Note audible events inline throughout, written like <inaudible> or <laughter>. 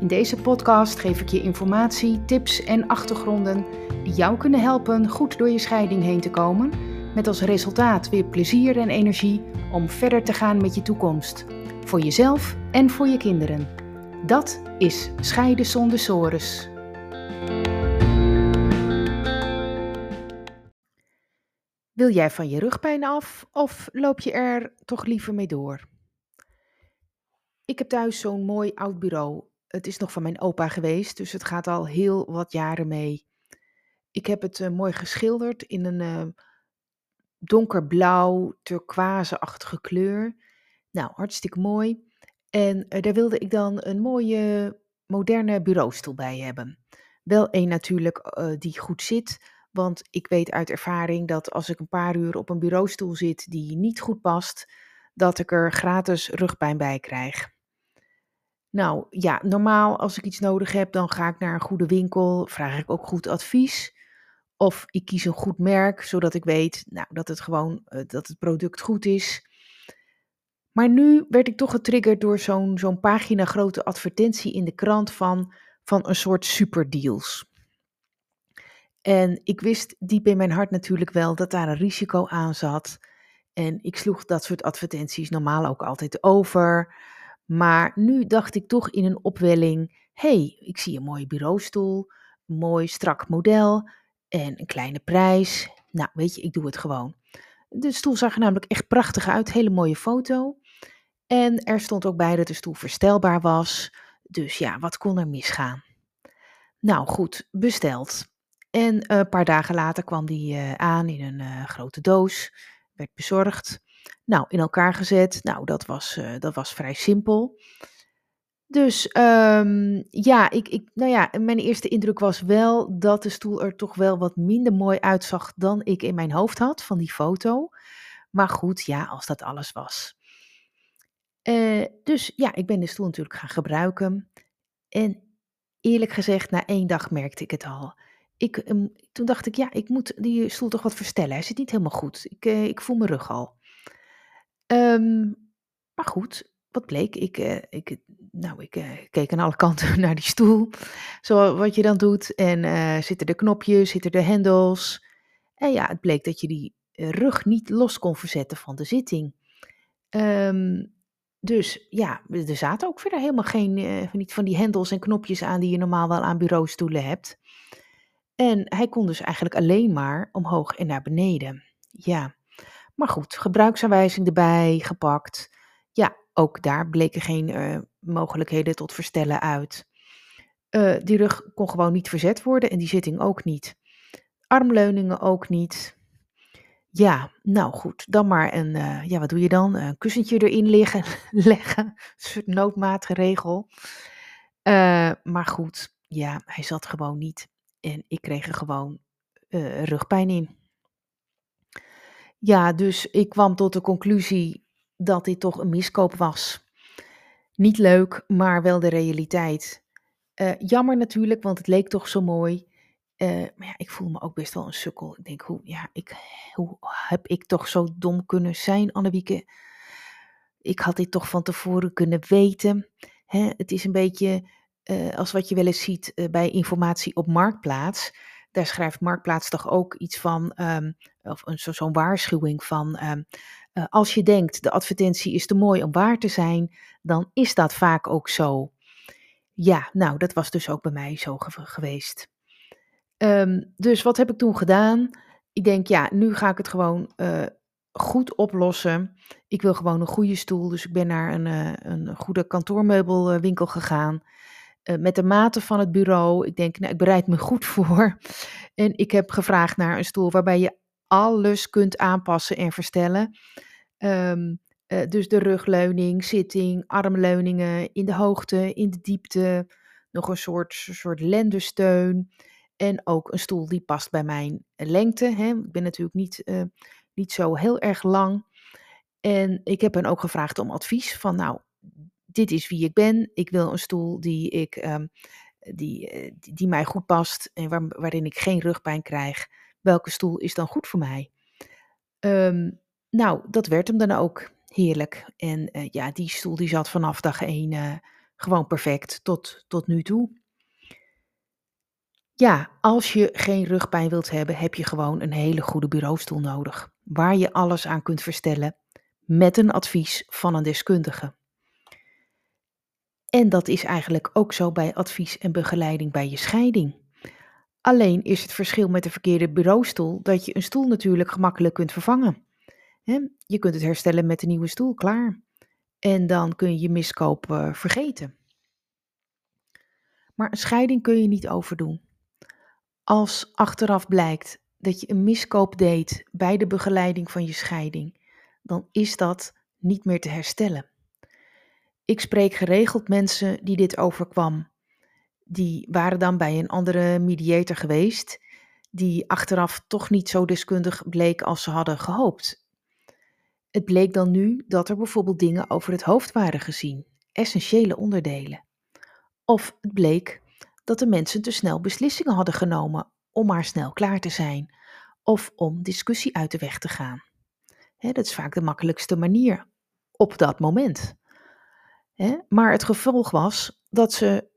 In deze podcast geef ik je informatie, tips en achtergronden die jou kunnen helpen goed door je scheiding heen te komen, met als resultaat weer plezier en energie om verder te gaan met je toekomst, voor jezelf en voor je kinderen. Dat is Scheiden zonder sores. Wil jij van je rugpijn af of loop je er toch liever mee door? Ik heb thuis zo'n mooi oud bureau het is nog van mijn opa geweest, dus het gaat al heel wat jaren mee. Ik heb het uh, mooi geschilderd in een uh, donkerblauw, turquoise-achtige kleur. Nou, hartstikke mooi. En uh, daar wilde ik dan een mooie, moderne bureaustoel bij hebben. Wel één natuurlijk die goed zit, want ik weet uit ervaring dat als ik een paar uur op een bureaustoel zit die niet goed past, dat ik er gratis rugpijn bij krijg. Nou ja, normaal als ik iets nodig heb, dan ga ik naar een goede winkel, vraag ik ook goed advies. Of ik kies een goed merk, zodat ik weet nou, dat het gewoon uh, dat het product goed is. Maar nu werd ik toch getriggerd door zo'n zo'n pagina grote advertentie in de krant van, van een soort superdeals. En ik wist diep in mijn hart natuurlijk wel dat daar een risico aan zat. En ik sloeg dat soort advertenties normaal ook altijd over. Maar nu dacht ik toch in een opwelling: hey, ik zie een mooie bureaustoel, mooi strak model en een kleine prijs. Nou, weet je, ik doe het gewoon. De stoel zag er namelijk echt prachtig uit, hele mooie foto. En er stond ook bij dat de stoel verstelbaar was. Dus ja, wat kon er misgaan? Nou goed, besteld. En een paar dagen later kwam die uh, aan in een uh, grote doos, werd bezorgd. Nou, in elkaar gezet. Nou, dat was, uh, dat was vrij simpel. Dus um, ja, ik, ik, nou ja, mijn eerste indruk was wel dat de stoel er toch wel wat minder mooi uitzag dan ik in mijn hoofd had van die foto. Maar goed, ja, als dat alles was. Uh, dus ja, ik ben de stoel natuurlijk gaan gebruiken. En eerlijk gezegd, na één dag merkte ik het al. Ik, um, toen dacht ik, ja, ik moet die stoel toch wat verstellen. Hij zit niet helemaal goed. Ik, uh, ik voel mijn rug al. Um, maar goed, wat bleek? Ik, uh, ik, nou, ik uh, keek aan alle <laughs> kanten naar die stoel, zoals wat je dan doet. En uh, zitten er knopjes, zitten er hendels. En ja, het bleek dat je die rug niet los kon verzetten van de zitting. Um, dus ja, er zaten ook verder helemaal geen niet van die hendels en knopjes aan die je normaal wel aan bureaustoelen hebt. En hij kon dus eigenlijk alleen maar omhoog en naar beneden. Ja. Maar goed, gebruiksaanwijzing erbij gepakt. Ja, ook daar bleken geen uh, mogelijkheden tot verstellen uit. Uh, die rug kon gewoon niet verzet worden en die zitting ook niet. Armleuningen ook niet. Ja, nou goed, dan maar een, uh, ja, wat doe je dan? Een kussentje erin liggen, <laughs> leggen, een soort noodmaatregel. maar goed, ja, hij zat gewoon niet. En ik kreeg er gewoon rugpijn in. Ja, dus ik kwam tot de conclusie dat dit toch een miskoop was. Niet leuk, maar wel de realiteit. Uh, jammer natuurlijk, want het leek toch zo mooi. Uh, maar ja, ik voel me ook best wel een sukkel. Ik denk, hoe, ja, ik, hoe heb ik toch zo dom kunnen zijn, Annewieke? Ik had dit toch van tevoren kunnen weten. Hè? Het is een beetje uh, als wat je wel eens ziet bij informatie op Marktplaats daar schrijft Marktplaats toch ook iets van, um, of een, zo'n waarschuwing van, um, uh, als je denkt de advertentie is te mooi om waar te zijn, dan is dat vaak ook zo. Ja, nou, dat was dus ook bij mij zo ge geweest. Um, dus wat heb ik toen gedaan? Ik denk, ja, nu ga ik het gewoon uh, goed oplossen. Ik wil gewoon een goede stoel, dus ik ben naar een, uh, een goede kantoormeubelwinkel gegaan. Eh, met de maten van het bureau. Ik denk, nou, ik bereid me goed voor. En ik heb gevraagd naar een stoel waarbij je alles kunt aanpassen en verstellen. Um, uh, dus de rugleuning, zitting, armleuningen in de hoogte, in de diepte. Nog een soort, soort lendensteun. En ook een stoel die past bij mijn lengte. Hè. Ik ben natuurlijk niet, uh, niet zo heel erg lang. En ik heb hen ook gevraagd om advies van nou, dit is wie ik ben. Ik wil een stoel die, ik, die, uh, die, die, mij goed past en waar, waarin ik geen rugpijn krijg. Welke stoel is dan goed voor mij? Um, nou, dat werd hem dan ook heerlijk. En uh, ja, die stoel die zat vanaf dag één gewoon perfect tot, tot nu toe. Ja, als je geen rugpijn wilt hebben, heb je gewoon een hele goede bureaustoel nodig, waar je alles aan kunt verstellen met een advies van een deskundige. En dat is eigenlijk ook zo bij advies en begeleiding bij je scheiding. Alleen is het verschil met de verkeerde bureaustoel dat je een stoel natuurlijk gemakkelijk kunt vervangen. Je kunt het herstellen met een nieuwe stoel, klaar. En dan kun je je miskoop uh, vergeten. Maar een scheiding kun je niet overdoen. Als achteraf blijkt dat je een miskoop deed bij de begeleiding van je scheiding, dan is dat niet meer te herstellen. Ik spreek geregeld mensen die dit overkwam. Die waren dan bij een andere mediator geweest, die achteraf toch niet zo deskundig bleek als ze hadden gehoopt. Het bleek dan nu dat er bijvoorbeeld dingen over het hoofd waren gezien, essentiële onderdelen. Of het bleek dat de mensen te snel beslissingen hadden genomen om maar snel klaar te zijn, of om discussie uit de weg te gaan. dat is vaak de makkelijkste manier op dat moment. maar het gevolg was dat ze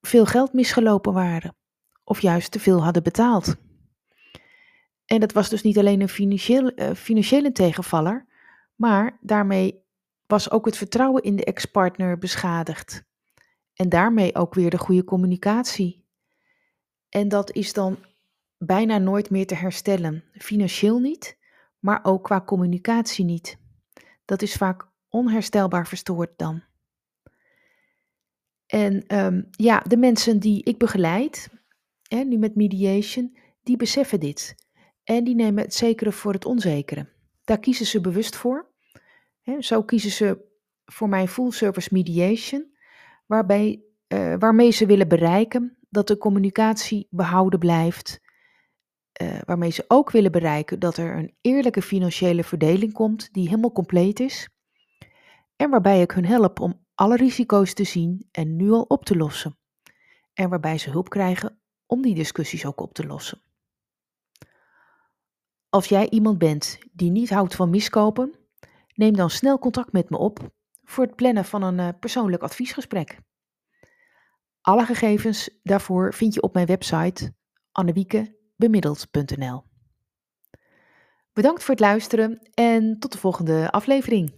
veel geld misgelopen waren, of juist te veel hadden betaald. En dat was dus niet alleen een financieel, uh, financiële tegenvaller, maar daarmee was ook het vertrouwen in de ex-partner beschadigd. En daarmee ook weer de goede communicatie. En dat is dan bijna nooit meer te herstellen. Financieel niet, maar ook qua communicatie niet. Dat is vaak onherstelbaar verstoord dan. En um, ja, de mensen die ik begeleid, hè, nu met mediation, die beseffen dit. En die nemen het zekere voor het onzekere. Daar kiezen ze bewust voor. Hè, zo kiezen ze voor mijn full service mediation, waarbij, uh, waarmee ze willen bereiken dat de communicatie behouden blijft. Uh, waarmee ze ook willen bereiken dat er een eerlijke financiële verdeling komt die helemaal compleet is. En waarbij ik hun help om alle risico's te zien en nu al op te lossen. En waarbij ze hulp krijgen om die discussies ook op te lossen. Als jij iemand bent die niet houdt van miskopen, neem dan snel contact met me op voor het plannen van een uh, persoonlijk adviesgesprek. Alle gegevens daarvoor vind je op mijn website annewiekebemiddeld.nl. Bedankt voor het luisteren en tot de volgende aflevering.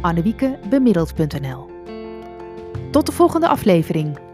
annewiekebemiddeld.nl. Tot de volgende aflevering.